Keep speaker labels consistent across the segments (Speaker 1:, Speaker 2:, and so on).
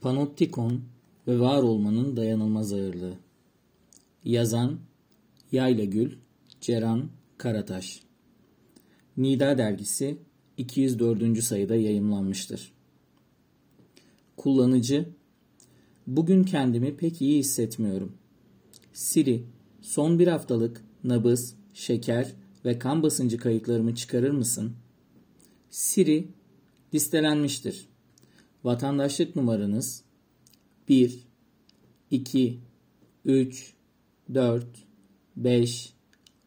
Speaker 1: Panoptikon ve var olmanın dayanılmaz ağırlığı. Yazan Yayla Gül, Ceran Karataş. Nida dergisi 204. sayıda yayımlanmıştır. Kullanıcı Bugün kendimi pek iyi hissetmiyorum. Siri, son bir haftalık nabız, şeker ve kan basıncı kayıtlarımı çıkarır mısın? Siri, listelenmiştir. Vatandaşlık numaranız 1, 2, 3, 4, 5,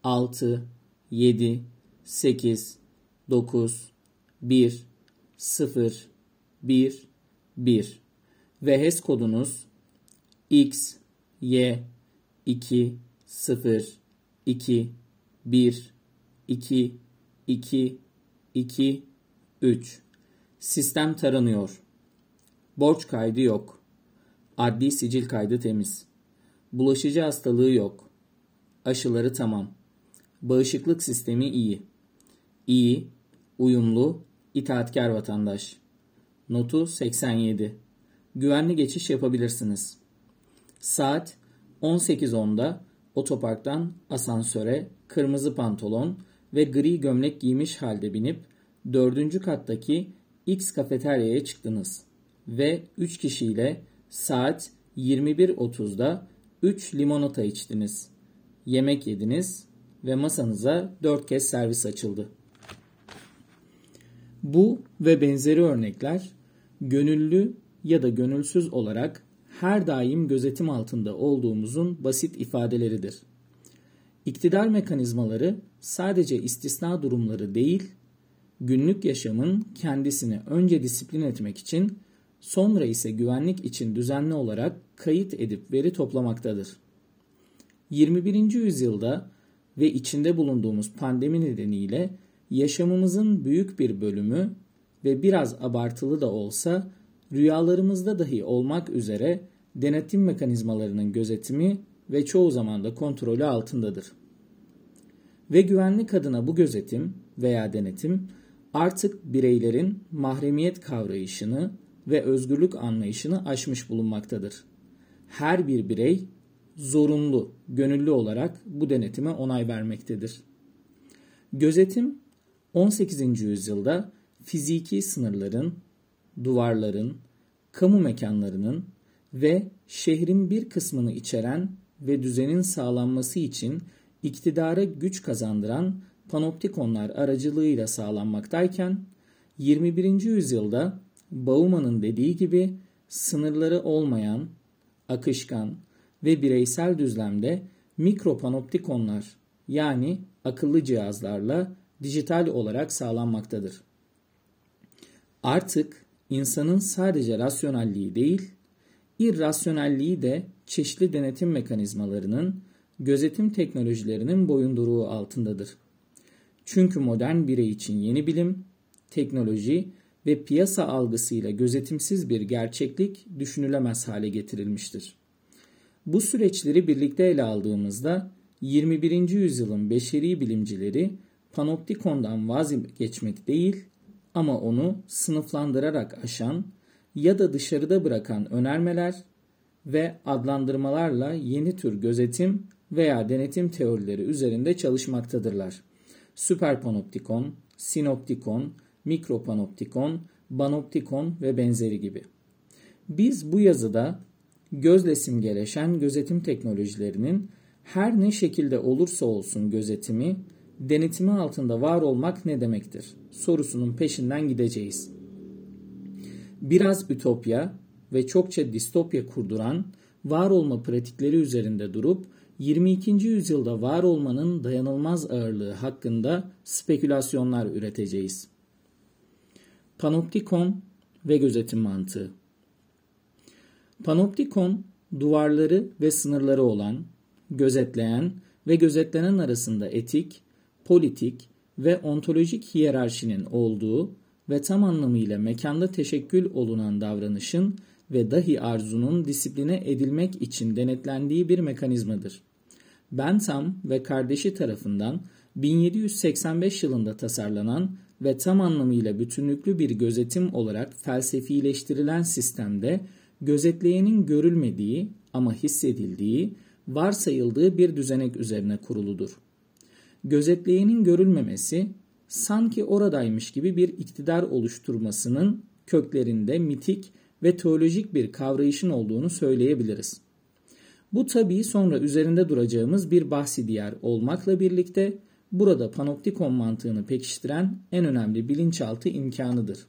Speaker 1: 6, 7, 8, 9, 1, 0, 1, 1 ve HES kodunuz X, Y, 2, 0, 2, 1, 2, 2, 2, 3. Sistem taranıyor. Borç kaydı yok. Adli sicil kaydı temiz. Bulaşıcı hastalığı yok. Aşıları tamam. Bağışıklık sistemi iyi. İyi, uyumlu, itaatkar vatandaş. Notu 87. Güvenli geçiş yapabilirsiniz. Saat 18.10'da otoparktan asansöre kırmızı pantolon ve gri gömlek giymiş halde binip dördüncü kattaki X kafeteryaya çıktınız ve 3 kişiyle saat 21.30'da 3 limonata içtiniz. Yemek yediniz ve masanıza 4 kez servis açıldı. Bu ve benzeri örnekler gönüllü ya da gönülsüz olarak her daim gözetim altında olduğumuzun basit ifadeleridir. İktidar mekanizmaları sadece istisna durumları değil, günlük yaşamın kendisini önce disiplin etmek için sonra ise güvenlik için düzenli olarak kayıt edip veri toplamaktadır. 21. yüzyılda ve içinde bulunduğumuz pandemi nedeniyle yaşamımızın büyük bir bölümü ve biraz abartılı da olsa rüyalarımızda dahi olmak üzere denetim mekanizmalarının gözetimi ve çoğu zaman da kontrolü altındadır. Ve güvenlik adına bu gözetim veya denetim artık bireylerin mahremiyet kavrayışını ve özgürlük anlayışını aşmış bulunmaktadır. Her bir birey zorunlu, gönüllü olarak bu denetime onay vermektedir. Gözetim 18. yüzyılda fiziki sınırların, duvarların, kamu mekanlarının ve şehrin bir kısmını içeren ve düzenin sağlanması için iktidara güç kazandıran panoptikonlar aracılığıyla sağlanmaktayken 21. yüzyılda Bauman'ın dediği gibi sınırları olmayan, akışkan ve bireysel düzlemde mikropanoptikonlar yani akıllı cihazlarla dijital olarak sağlanmaktadır. Artık insanın sadece rasyonelliği değil, irrasyonelliği de çeşitli denetim mekanizmalarının, gözetim teknolojilerinin boyunduruğu altındadır. Çünkü modern birey için yeni bilim, teknoloji ve piyasa algısıyla gözetimsiz bir gerçeklik düşünülemez hale getirilmiştir. Bu süreçleri birlikte ele aldığımızda 21. yüzyılın beşeri bilimcileri panoptikondan vazgeçmek değil ama onu sınıflandırarak aşan ya da dışarıda bırakan önermeler ve adlandırmalarla yeni tür gözetim veya denetim teorileri üzerinde çalışmaktadırlar. Süperpanoptikon, sinoptikon, mikropanoptikon, banoptikon ve benzeri gibi. Biz bu yazıda gözle simgeleşen gözetim teknolojilerinin her ne şekilde olursa olsun gözetimi, denetimi altında var olmak ne demektir? Sorusunun peşinden gideceğiz. Biraz ütopya ve çokça distopya kurduran var olma pratikleri üzerinde durup 22. yüzyılda var olmanın dayanılmaz ağırlığı hakkında spekülasyonlar üreteceğiz. Panoptikon ve gözetim mantığı. Panoptikon duvarları ve sınırları olan, gözetleyen ve gözetlenen arasında etik, politik ve ontolojik hiyerarşinin olduğu ve tam anlamıyla mekanda teşekkül olunan davranışın ve dahi arzunun disipline edilmek için denetlendiği bir mekanizmadır. Bentham ve kardeşi tarafından 1785 yılında tasarlanan ve tam anlamıyla bütünlüklü bir gözetim olarak felsefileştirilen sistemde gözetleyenin görülmediği ama hissedildiği, varsayıldığı bir düzenek üzerine kuruludur. Gözetleyenin görülmemesi, sanki oradaymış gibi bir iktidar oluşturmasının köklerinde mitik ve teolojik bir kavrayışın olduğunu söyleyebiliriz. Bu tabii sonra üzerinde duracağımız bir bahsi diğer olmakla birlikte burada panoptikon mantığını pekiştiren en önemli bilinçaltı imkanıdır.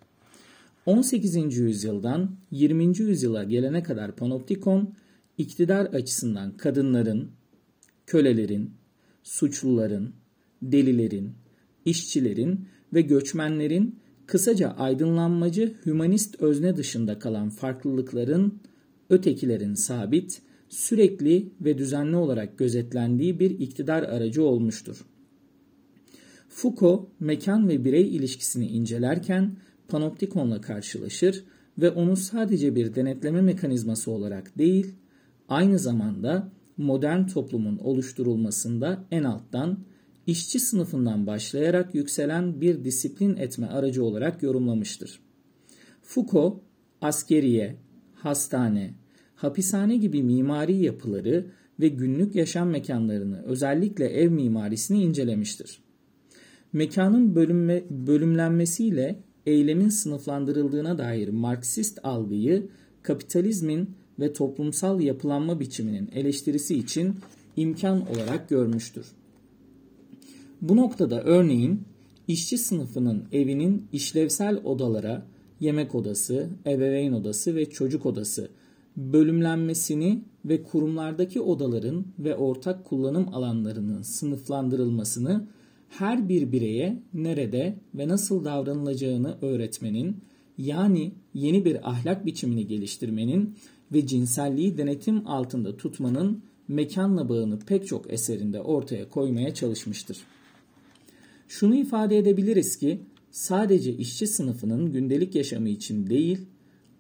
Speaker 1: 18. yüzyıldan 20. yüzyıla gelene kadar panoptikon iktidar açısından kadınların, kölelerin, suçluların, delilerin, işçilerin ve göçmenlerin kısaca aydınlanmacı hümanist özne dışında kalan farklılıkların ötekilerin sabit, sürekli ve düzenli olarak gözetlendiği bir iktidar aracı olmuştur. Foucault, mekan ve birey ilişkisini incelerken panoptikonla karşılaşır ve onu sadece bir denetleme mekanizması olarak değil, aynı zamanda modern toplumun oluşturulmasında en alttan işçi sınıfından başlayarak yükselen bir disiplin etme aracı olarak yorumlamıştır. Foucault, askeriye, hastane, hapishane gibi mimari yapıları ve günlük yaşam mekanlarını özellikle ev mimarisini incelemiştir. Mekanın bölünme, bölümlenmesiyle eylemin sınıflandırıldığına dair Marksist algıyı kapitalizmin ve toplumsal yapılanma biçiminin eleştirisi için imkan olarak görmüştür. Bu noktada örneğin işçi sınıfının evinin işlevsel odalara yemek odası, ebeveyn odası ve çocuk odası bölümlenmesini ve kurumlardaki odaların ve ortak kullanım alanlarının sınıflandırılmasını her bir bireye nerede ve nasıl davranılacağını öğretmenin yani yeni bir ahlak biçimini geliştirmenin ve cinselliği denetim altında tutmanın mekanla bağını pek çok eserinde ortaya koymaya çalışmıştır. Şunu ifade edebiliriz ki sadece işçi sınıfının gündelik yaşamı için değil,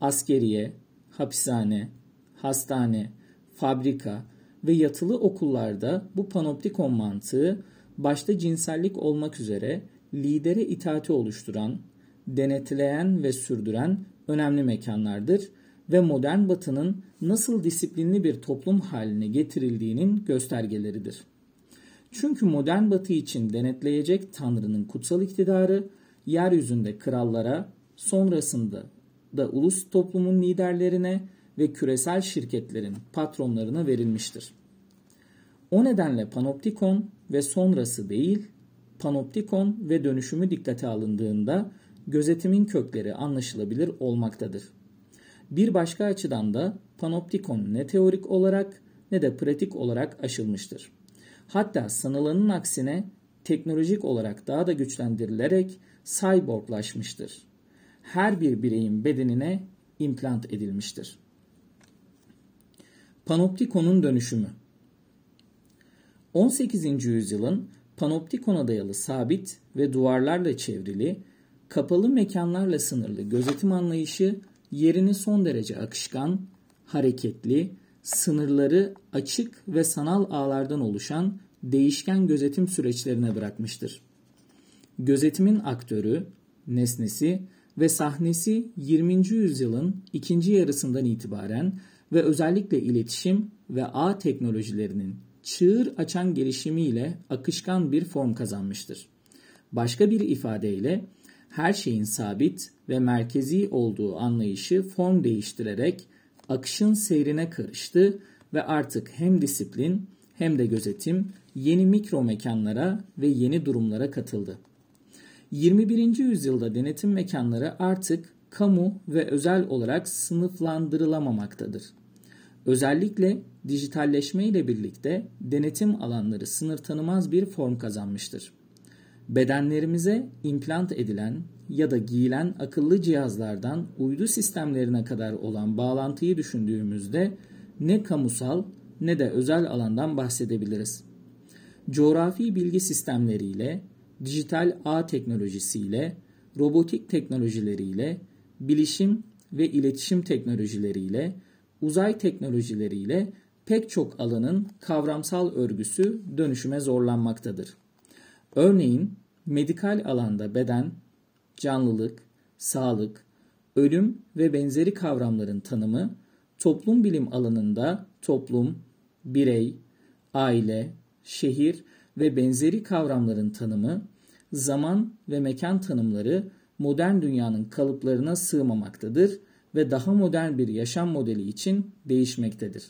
Speaker 1: askeriye, hapishane, hastane, fabrika ve yatılı okullarda bu panoptikon mantığı başta cinsellik olmak üzere lidere itaati oluşturan, denetleyen ve sürdüren önemli mekanlardır ve modern batının nasıl disiplinli bir toplum haline getirildiğinin göstergeleridir. Çünkü modern batı için denetleyecek Tanrı'nın kutsal iktidarı yeryüzünde krallara, sonrasında da ulus toplumun liderlerine ve küresel şirketlerin patronlarına verilmiştir. O nedenle panoptikon ve sonrası değil, panoptikon ve dönüşümü dikkate alındığında gözetimin kökleri anlaşılabilir olmaktadır. Bir başka açıdan da panoptikon ne teorik olarak ne de pratik olarak aşılmıştır. Hatta sanılanın aksine teknolojik olarak daha da güçlendirilerek cyborglaşmıştır. Her bir bireyin bedenine implant edilmiştir. Panoptikonun dönüşümü 18. yüzyılın panoptikona dayalı sabit ve duvarlarla çevrili, kapalı mekanlarla sınırlı gözetim anlayışı yerini son derece akışkan, hareketli, sınırları açık ve sanal ağlardan oluşan değişken gözetim süreçlerine bırakmıştır. Gözetimin aktörü, nesnesi ve sahnesi 20. yüzyılın ikinci yarısından itibaren ve özellikle iletişim ve ağ teknolojilerinin çığır açan gelişimiyle akışkan bir form kazanmıştır. Başka bir ifadeyle her şeyin sabit ve merkezi olduğu anlayışı form değiştirerek akışın seyrine karıştı ve artık hem disiplin hem de gözetim yeni mikro mekanlara ve yeni durumlara katıldı. 21. yüzyılda denetim mekanları artık kamu ve özel olarak sınıflandırılamamaktadır. Özellikle dijitalleşme ile birlikte denetim alanları sınır tanımaz bir form kazanmıştır. Bedenlerimize implant edilen ya da giyilen akıllı cihazlardan uydu sistemlerine kadar olan bağlantıyı düşündüğümüzde ne kamusal ne de özel alandan bahsedebiliriz. Coğrafi bilgi sistemleriyle, dijital ağ teknolojisiyle, robotik teknolojileriyle, bilişim ve iletişim teknolojileriyle, uzay teknolojileriyle pek çok alanın kavramsal örgüsü dönüşüme zorlanmaktadır. Örneğin medikal alanda beden, canlılık, sağlık, ölüm ve benzeri kavramların tanımı toplum bilim alanında toplum, birey, aile, şehir ve benzeri kavramların tanımı, zaman ve mekan tanımları modern dünyanın kalıplarına sığmamaktadır ve daha modern bir yaşam modeli için değişmektedir.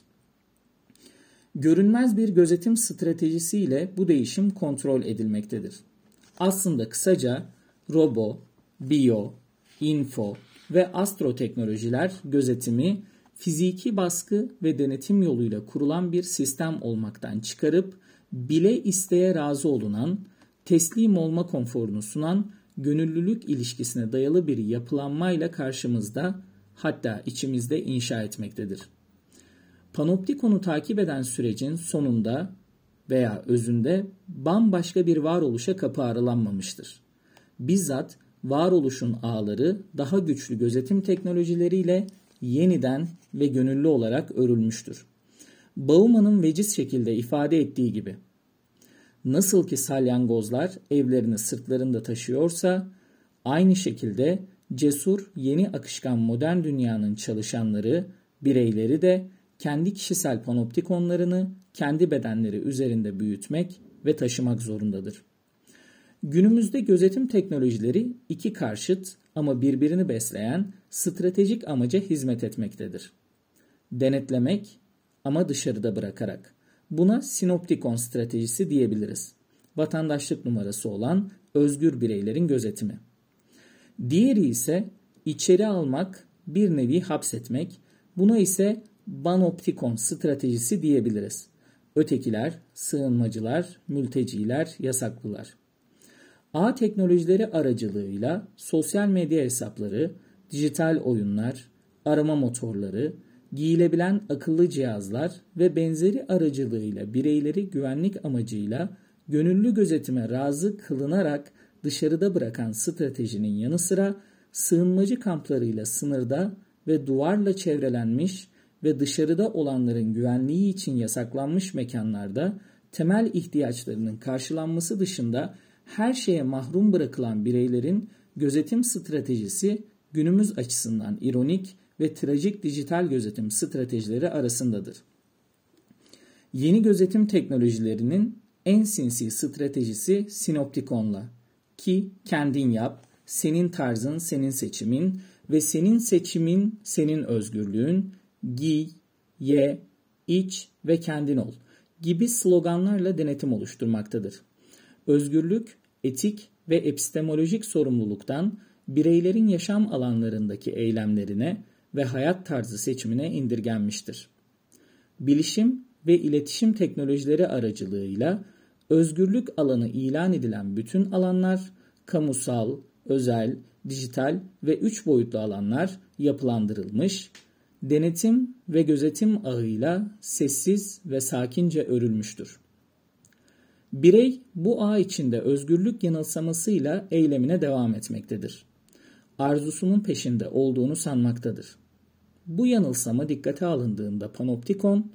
Speaker 1: Görünmez bir gözetim stratejisiyle bu değişim kontrol edilmektedir. Aslında kısaca robo, biyo, info ve astro teknolojiler gözetimi fiziki baskı ve denetim yoluyla kurulan bir sistem olmaktan çıkarıp bile isteye razı olunan, teslim olma konforunu sunan gönüllülük ilişkisine dayalı bir yapılanmayla karşımızda hatta içimizde inşa etmektedir. Panoptikon'u takip eden sürecin sonunda veya özünde bambaşka bir varoluşa kapı aralanmamıştır. Bizzat varoluşun ağları daha güçlü gözetim teknolojileriyle yeniden ve gönüllü olarak örülmüştür. Bauman'ın veciz şekilde ifade ettiği gibi nasıl ki salyangozlar evlerini sırtlarında taşıyorsa aynı şekilde cesur yeni akışkan modern dünyanın çalışanları, bireyleri de kendi kişisel panoptikonlarını kendi bedenleri üzerinde büyütmek ve taşımak zorundadır. Günümüzde gözetim teknolojileri iki karşıt ama birbirini besleyen stratejik amaca hizmet etmektedir. Denetlemek ama dışarıda bırakarak. Buna sinoptikon stratejisi diyebiliriz. Vatandaşlık numarası olan özgür bireylerin gözetimi. Diğeri ise içeri almak, bir nevi hapsetmek. Buna ise banoptikon stratejisi diyebiliriz. Ötekiler, sığınmacılar, mülteciler, yasaklılar. Ağ teknolojileri aracılığıyla sosyal medya hesapları, dijital oyunlar, arama motorları, giyilebilen akıllı cihazlar ve benzeri aracılığıyla bireyleri güvenlik amacıyla gönüllü gözetime razı kılınarak dışarıda bırakan stratejinin yanı sıra sığınmacı kamplarıyla sınırda ve duvarla çevrelenmiş ve dışarıda olanların güvenliği için yasaklanmış mekanlarda temel ihtiyaçlarının karşılanması dışında her şeye mahrum bırakılan bireylerin gözetim stratejisi günümüz açısından ironik ve trajik dijital gözetim stratejileri arasındadır. Yeni gözetim teknolojilerinin en sinsi stratejisi Sinoptikon'la ki kendin yap, senin tarzın senin seçimin ve senin seçimin senin özgürlüğün, giy, ye, iç ve kendin ol gibi sloganlarla denetim oluşturmaktadır. Özgürlük, etik ve epistemolojik sorumluluktan bireylerin yaşam alanlarındaki eylemlerine ve hayat tarzı seçimine indirgenmiştir. Bilişim ve iletişim teknolojileri aracılığıyla özgürlük alanı ilan edilen bütün alanlar, kamusal, özel, dijital ve üç boyutlu alanlar yapılandırılmış, denetim ve gözetim ağıyla sessiz ve sakince örülmüştür. Birey bu ağ içinde özgürlük yanılsamasıyla eylemine devam etmektedir. Arzusunun peşinde olduğunu sanmaktadır. Bu yanılsama dikkate alındığında panoptikon,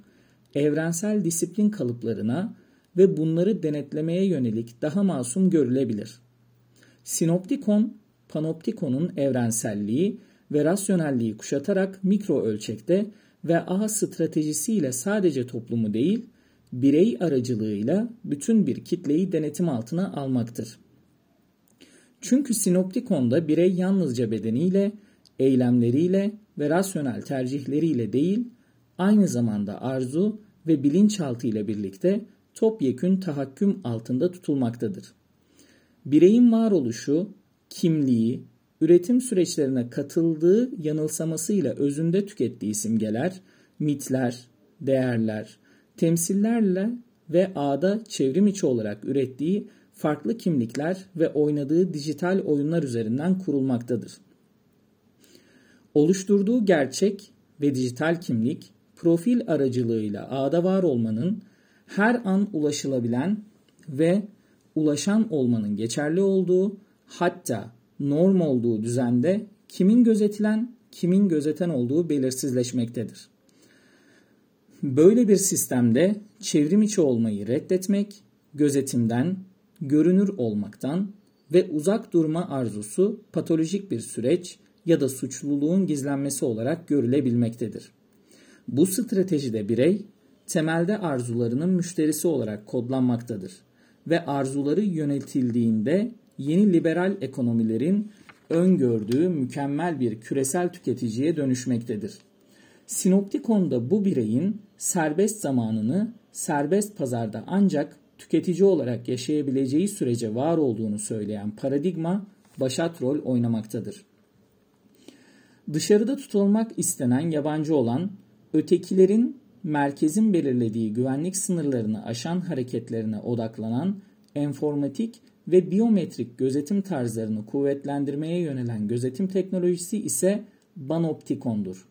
Speaker 1: evrensel disiplin kalıplarına ve bunları denetlemeye yönelik daha masum görülebilir. Sinoptikon, panoptikonun evrenselliği ve rasyonelliği kuşatarak mikro ölçekte ve ağ stratejisiyle sadece toplumu değil, birey aracılığıyla bütün bir kitleyi denetim altına almaktır. Çünkü sinoptikonda birey yalnızca bedeniyle, eylemleriyle ve rasyonel tercihleriyle değil, aynı zamanda arzu ve bilinçaltı ile birlikte topyekün tahakküm altında tutulmaktadır. Bireyin varoluşu, kimliği, üretim süreçlerine katıldığı yanılsamasıyla özünde tükettiği simgeler, mitler, değerler, temsillerle ve ağda çevrim içi olarak ürettiği farklı kimlikler ve oynadığı dijital oyunlar üzerinden kurulmaktadır. Oluşturduğu gerçek ve dijital kimlik profil aracılığıyla ağda var olmanın her an ulaşılabilen ve ulaşan olmanın geçerli olduğu hatta norm olduğu düzende kimin gözetilen, kimin gözeten olduğu belirsizleşmektedir. Böyle bir sistemde çevrim içi olmayı reddetmek, gözetimden, görünür olmaktan ve uzak durma arzusu patolojik bir süreç ya da suçluluğun gizlenmesi olarak görülebilmektedir. Bu stratejide birey temelde arzularının müşterisi olarak kodlanmaktadır ve arzuları yönetildiğinde yeni liberal ekonomilerin öngördüğü mükemmel bir küresel tüketiciye dönüşmektedir. Sinoptikon'da bu bireyin serbest zamanını serbest pazarda ancak tüketici olarak yaşayabileceği sürece var olduğunu söyleyen paradigma başat rol oynamaktadır. Dışarıda tutulmak istenen yabancı olan ötekilerin merkezin belirlediği güvenlik sınırlarını aşan hareketlerine odaklanan enformatik ve biyometrik gözetim tarzlarını kuvvetlendirmeye yönelen gözetim teknolojisi ise banoptikondur.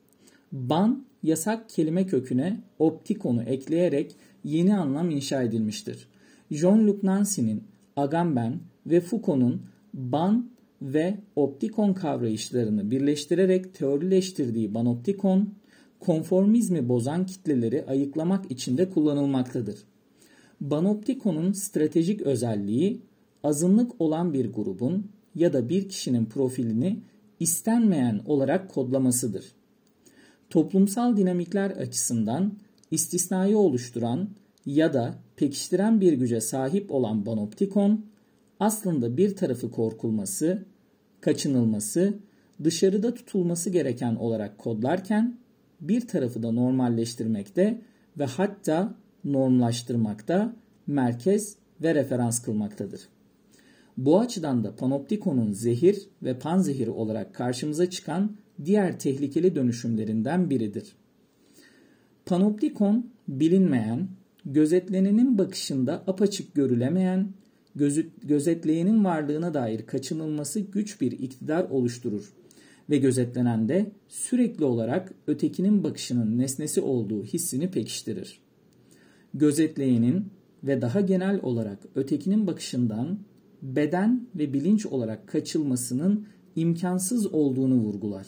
Speaker 1: Ban yasak kelime köküne optikonu ekleyerek yeni anlam inşa edilmiştir. Jean-Luc Nancy'nin Agamben ve Foucault'un ban ve optikon kavrayışlarını birleştirerek teorileştirdiği banoptikon, konformizmi bozan kitleleri ayıklamak için de kullanılmaktadır. Banoptikonun stratejik özelliği azınlık olan bir grubun ya da bir kişinin profilini istenmeyen olarak kodlamasıdır. Toplumsal dinamikler açısından istisnayı oluşturan ya da pekiştiren bir güce sahip olan banoptikon aslında bir tarafı korkulması, kaçınılması, dışarıda tutulması gereken olarak kodlarken bir tarafı da normalleştirmekte ve hatta normlaştırmakta, merkez ve referans kılmaktadır. Bu açıdan da panoptikonun zehir ve panzehir olarak karşımıza çıkan diğer tehlikeli dönüşümlerinden biridir. Panoptikon bilinmeyen, gözetlenenin bakışında apaçık görülemeyen, gözetleyenin varlığına dair kaçınılması güç bir iktidar oluşturur ve gözetlenen de sürekli olarak ötekinin bakışının nesnesi olduğu hissini pekiştirir. Gözetleyenin ve daha genel olarak ötekinin bakışından beden ve bilinç olarak kaçılmasının imkansız olduğunu vurgular.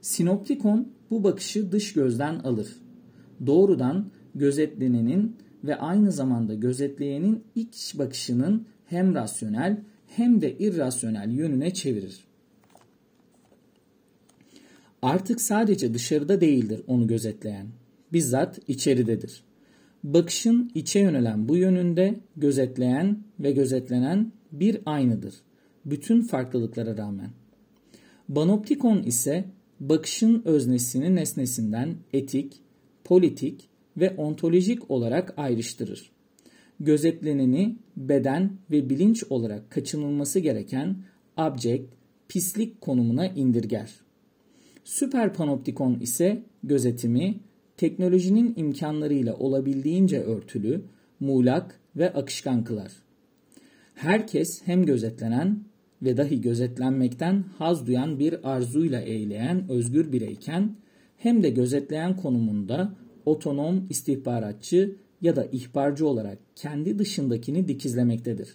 Speaker 1: Sinoptikon bu bakışı dış gözden alır. Doğrudan gözetlenenin ve aynı zamanda gözetleyenin iç bakışının hem rasyonel hem de irrasyonel yönüne çevirir. Artık sadece dışarıda değildir onu gözetleyen. Bizzat içeridedir. Bakışın içe yönelen bu yönünde gözetleyen ve gözetlenen bir aynıdır. Bütün farklılıklara rağmen. Banoptikon ise bakışın öznesini nesnesinden etik, politik ve ontolojik olarak ayrıştırır. Gözetleneni beden ve bilinç olarak kaçınılması gereken abject, pislik konumuna indirger. Süper panoptikon ise gözetimi teknolojinin imkanlarıyla olabildiğince örtülü, muğlak ve akışkan kılar. Herkes hem gözetlenen ve dahi gözetlenmekten haz duyan bir arzuyla eğleyen özgür bireyken hem de gözetleyen konumunda otonom istihbaratçı ya da ihbarcı olarak kendi dışındakini dikizlemektedir.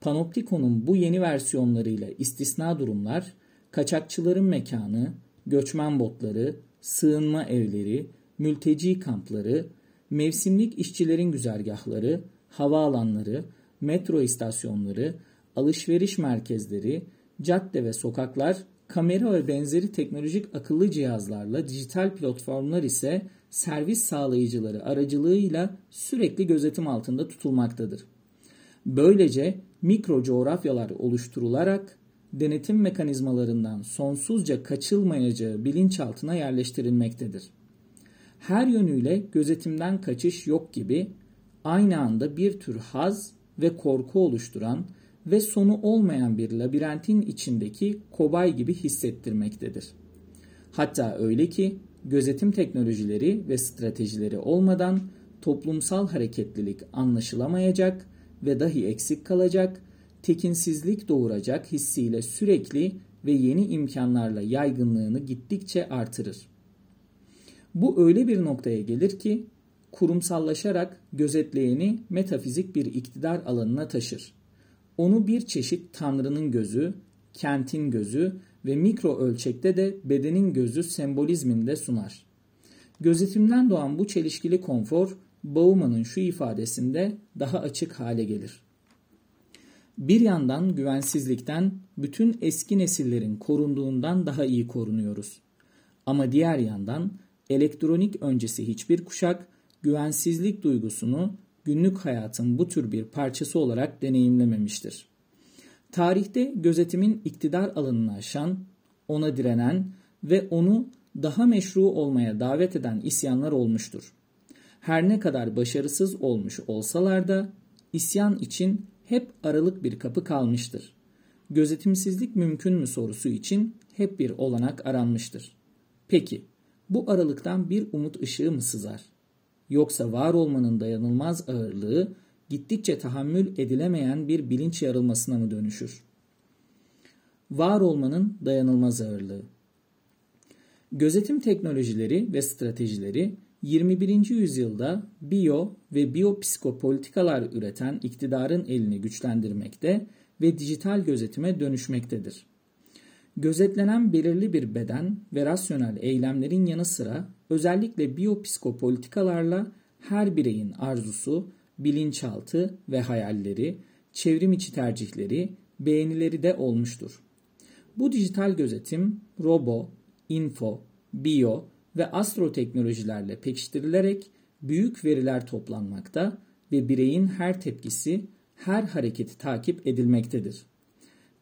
Speaker 1: Panoptikon'un bu yeni versiyonlarıyla istisna durumlar, kaçakçıların mekanı, göçmen botları, sığınma evleri, mülteci kampları, mevsimlik işçilerin güzergahları, havaalanları, metro istasyonları, alışveriş merkezleri, cadde ve sokaklar, kamera ve benzeri teknolojik akıllı cihazlarla dijital platformlar ise servis sağlayıcıları aracılığıyla sürekli gözetim altında tutulmaktadır. Böylece mikro coğrafyalar oluşturularak denetim mekanizmalarından sonsuzca kaçılmayacağı bilinçaltına yerleştirilmektedir. Her yönüyle gözetimden kaçış yok gibi aynı anda bir tür haz ve korku oluşturan ve sonu olmayan bir labirentin içindeki kobay gibi hissettirmektedir. Hatta öyle ki gözetim teknolojileri ve stratejileri olmadan toplumsal hareketlilik anlaşılamayacak ve dahi eksik kalacak, tekinsizlik doğuracak hissiyle sürekli ve yeni imkanlarla yaygınlığını gittikçe artırır. Bu öyle bir noktaya gelir ki kurumsallaşarak gözetleyeni metafizik bir iktidar alanına taşır. Onu bir çeşit tanrının gözü, kentin gözü ve mikro ölçekte de bedenin gözü sembolizminde sunar. Gözetimden doğan bu çelişkili konfor Bauman'ın şu ifadesinde daha açık hale gelir. Bir yandan güvensizlikten bütün eski nesillerin korunduğundan daha iyi korunuyoruz. Ama diğer yandan elektronik öncesi hiçbir kuşak güvensizlik duygusunu günlük hayatın bu tür bir parçası olarak deneyimlememiştir. Tarihte gözetimin iktidar alanını aşan, ona direnen ve onu daha meşru olmaya davet eden isyanlar olmuştur. Her ne kadar başarısız olmuş olsalar da isyan için hep aralık bir kapı kalmıştır. Gözetimsizlik mümkün mü sorusu için hep bir olanak aranmıştır. Peki bu aralıktan bir umut ışığı mı sızar? Yoksa var olmanın dayanılmaz ağırlığı gittikçe tahammül edilemeyen bir bilinç yarılmasına mı dönüşür? Var olmanın dayanılmaz ağırlığı. Gözetim teknolojileri ve stratejileri 21. yüzyılda biyo ve biyopsikopolitikalar üreten iktidarın elini güçlendirmekte ve dijital gözetime dönüşmektedir. Gözetlenen belirli bir beden ve rasyonel eylemlerin yanı sıra özellikle biyopsikopolitikalarla her bireyin arzusu, bilinçaltı ve hayalleri, çevrim içi tercihleri, beğenileri de olmuştur. Bu dijital gözetim robo, info, biyo ve astro teknolojilerle pekiştirilerek büyük veriler toplanmakta ve bireyin her tepkisi, her hareketi takip edilmektedir.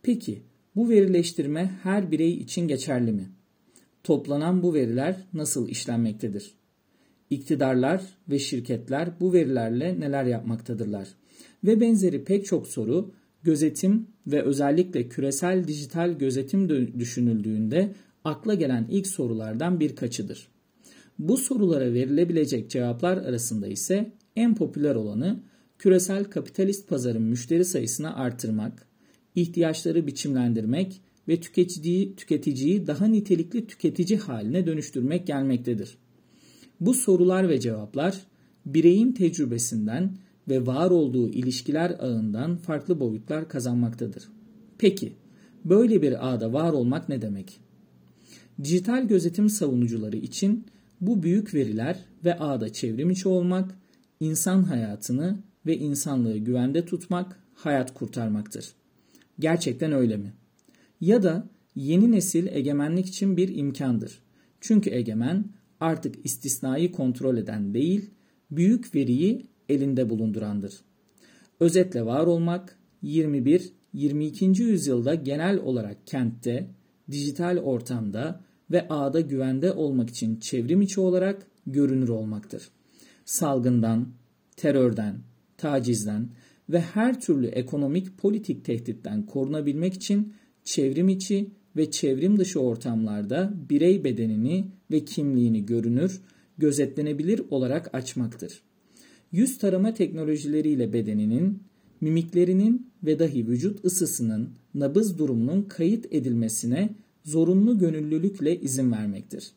Speaker 1: Peki bu verileştirme her birey için geçerli mi? Toplanan bu veriler nasıl işlenmektedir? İktidarlar ve şirketler bu verilerle neler yapmaktadırlar? Ve benzeri pek çok soru gözetim ve özellikle küresel dijital gözetim düşünüldüğünde akla gelen ilk sorulardan birkaçıdır. Bu sorulara verilebilecek cevaplar arasında ise en popüler olanı küresel kapitalist pazarın müşteri sayısını artırmak, ihtiyaçları biçimlendirmek ve tüketiciyi, tüketiciyi daha nitelikli tüketici haline dönüştürmek gelmektedir. Bu sorular ve cevaplar bireyin tecrübesinden ve var olduğu ilişkiler ağından farklı boyutlar kazanmaktadır. Peki, böyle bir ağda var olmak ne demek? Dijital gözetim savunucuları için bu büyük veriler ve ağda çevrim içi olmak, insan hayatını ve insanlığı güvende tutmak, hayat kurtarmaktır. Gerçekten öyle mi? Ya da yeni nesil egemenlik için bir imkandır. Çünkü egemen artık istisnayı kontrol eden değil, büyük veriyi elinde bulundurandır. Özetle var olmak 21 22. yüzyılda genel olarak kentte, dijital ortamda ve ağda güvende olmak için çevrim içi olarak görünür olmaktır. Salgından, terörden, tacizden ve her türlü ekonomik politik tehditten korunabilmek için çevrim içi ve çevrim dışı ortamlarda birey bedenini ve kimliğini görünür, gözetlenebilir olarak açmaktır. Yüz tarama teknolojileriyle bedeninin, mimiklerinin ve dahi vücut ısısının, nabız durumunun kayıt edilmesine zorunlu gönüllülükle izin vermektir.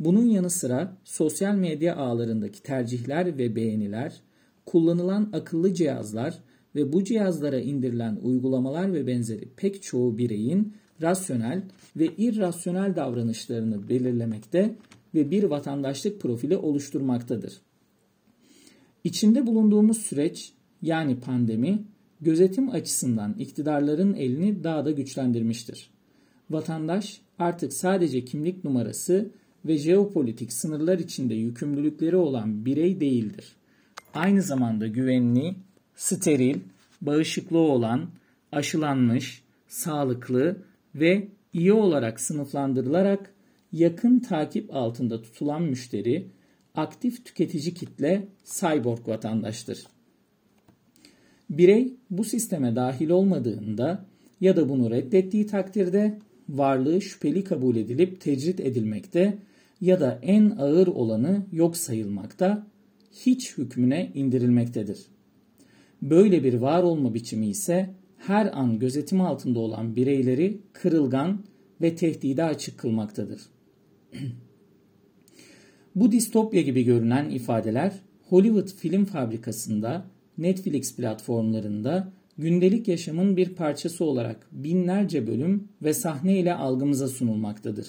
Speaker 1: Bunun yanı sıra sosyal medya ağlarındaki tercihler ve beğeniler, kullanılan akıllı cihazlar ve bu cihazlara indirilen uygulamalar ve benzeri pek çoğu bireyin rasyonel ve irrasyonel davranışlarını belirlemekte ve bir vatandaşlık profili oluşturmaktadır. İçinde bulunduğumuz süreç yani pandemi gözetim açısından iktidarların elini daha da güçlendirmiştir. Vatandaş artık sadece kimlik numarası ve jeopolitik sınırlar içinde yükümlülükleri olan birey değildir. Aynı zamanda güvenli, steril, bağışıklığı olan, aşılanmış, sağlıklı ve iyi olarak sınıflandırılarak yakın takip altında tutulan müşteri, aktif tüketici kitle cyborg vatandaştır. Birey bu sisteme dahil olmadığında ya da bunu reddettiği takdirde varlığı şüpheli kabul edilip tecrit edilmekte ya da en ağır olanı yok sayılmakta, hiç hükmüne indirilmektedir. Böyle bir var olma biçimi ise her an gözetim altında olan bireyleri kırılgan ve tehdide açık kılmaktadır. Bu distopya gibi görünen ifadeler Hollywood film fabrikasında, Netflix platformlarında gündelik yaşamın bir parçası olarak binlerce bölüm ve sahne ile algımıza sunulmaktadır.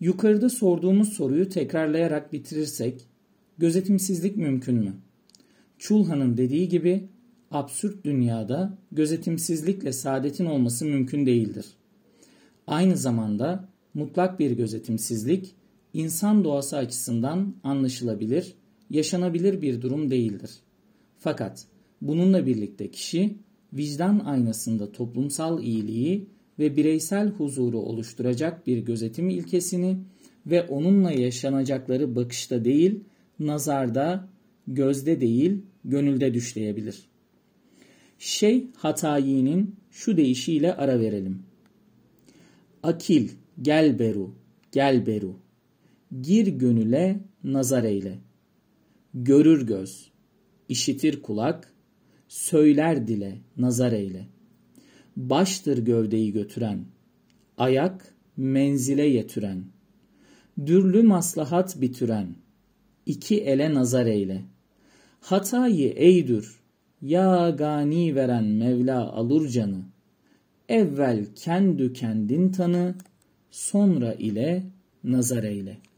Speaker 1: Yukarıda sorduğumuz soruyu tekrarlayarak bitirirsek, gözetimsizlik mümkün mü? Çulhan'ın dediği gibi absürt dünyada gözetimsizlikle saadetin olması mümkün değildir. Aynı zamanda mutlak bir gözetimsizlik insan doğası açısından anlaşılabilir, yaşanabilir bir durum değildir. Fakat bununla birlikte kişi vicdan aynasında toplumsal iyiliği ve bireysel huzuru oluşturacak bir gözetim ilkesini ve onunla yaşanacakları bakışta değil, nazarda, gözde değil, gönülde düşleyebilir. Şey Hatayi'nin şu deyişiyle ara verelim. Akil gel beru, gel beru. Gir gönüle nazar eyle. Görür göz, işitir kulak, söyler dile nazar eyle. Baştır gövdeyi götüren, ayak menzile yetüren, dürlü maslahat bitüren, iki ele nazar eyle. Hatayı eydür, ya gani veren Mevla alur canı. Evvel kendü kendin tanı, sonra ile nazar eyle.''